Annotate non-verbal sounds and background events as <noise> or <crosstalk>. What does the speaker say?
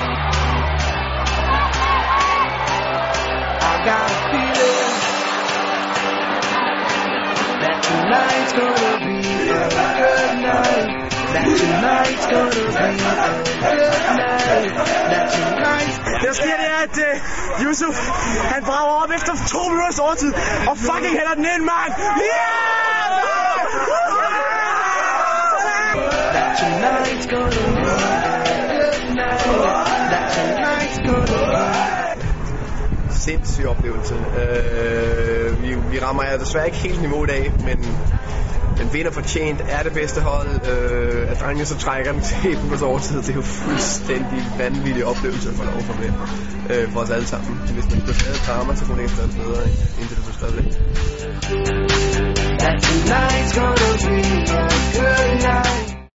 I got a feeling that tonight's gonna be a good night. That tonight's gonna be a good night. That tonight's. Der sker at uh, Yusuf, han brager op efter to minutters overtid, og fucking hælder den ind, mand! Yeah! That tonight's gonna be sindssyg oplevelse. Øh, vi, vi rammer jeg desværre ikke helt niveau i dag, men, men vinder fortjent er det bedste hold. Øh, at drengene så trækker den til <laughs> et minuts overtid, det er jo fuldstændig vanvittig oplevelse for lov for mig. med øh, for os alle sammen. Hvis man kunne have drama, så kunne det ikke have bedre, indtil det blev skrevet. That tonight's